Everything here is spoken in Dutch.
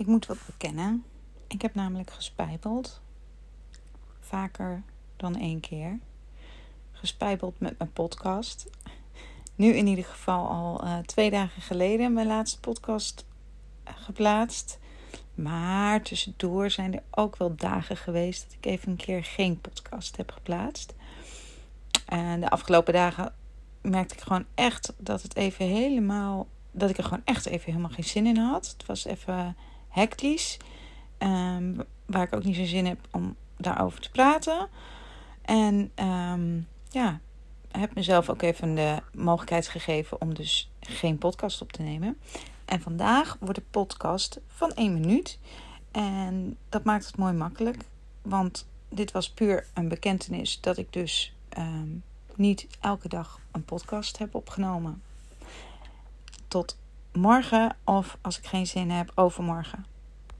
Ik moet wat bekennen. Ik heb namelijk gespijbeld. Vaker dan één keer. Gespijbeld met mijn podcast. Nu in ieder geval al uh, twee dagen geleden mijn laatste podcast geplaatst. Maar tussendoor zijn er ook wel dagen geweest dat ik even een keer geen podcast heb geplaatst. En de afgelopen dagen merkte ik gewoon echt dat het even helemaal. Dat ik er gewoon echt even helemaal geen zin in had. Het was even hectisch. Um, waar ik ook niet zo zin heb om daarover te praten. En um, ja, heb mezelf ook even de mogelijkheid gegeven om dus geen podcast op te nemen. En vandaag wordt de podcast van 1 minuut. En dat maakt het mooi makkelijk. Want dit was puur een bekentenis dat ik dus um, niet elke dag een podcast heb opgenomen. Tot morgen of als ik geen zin heb, overmorgen.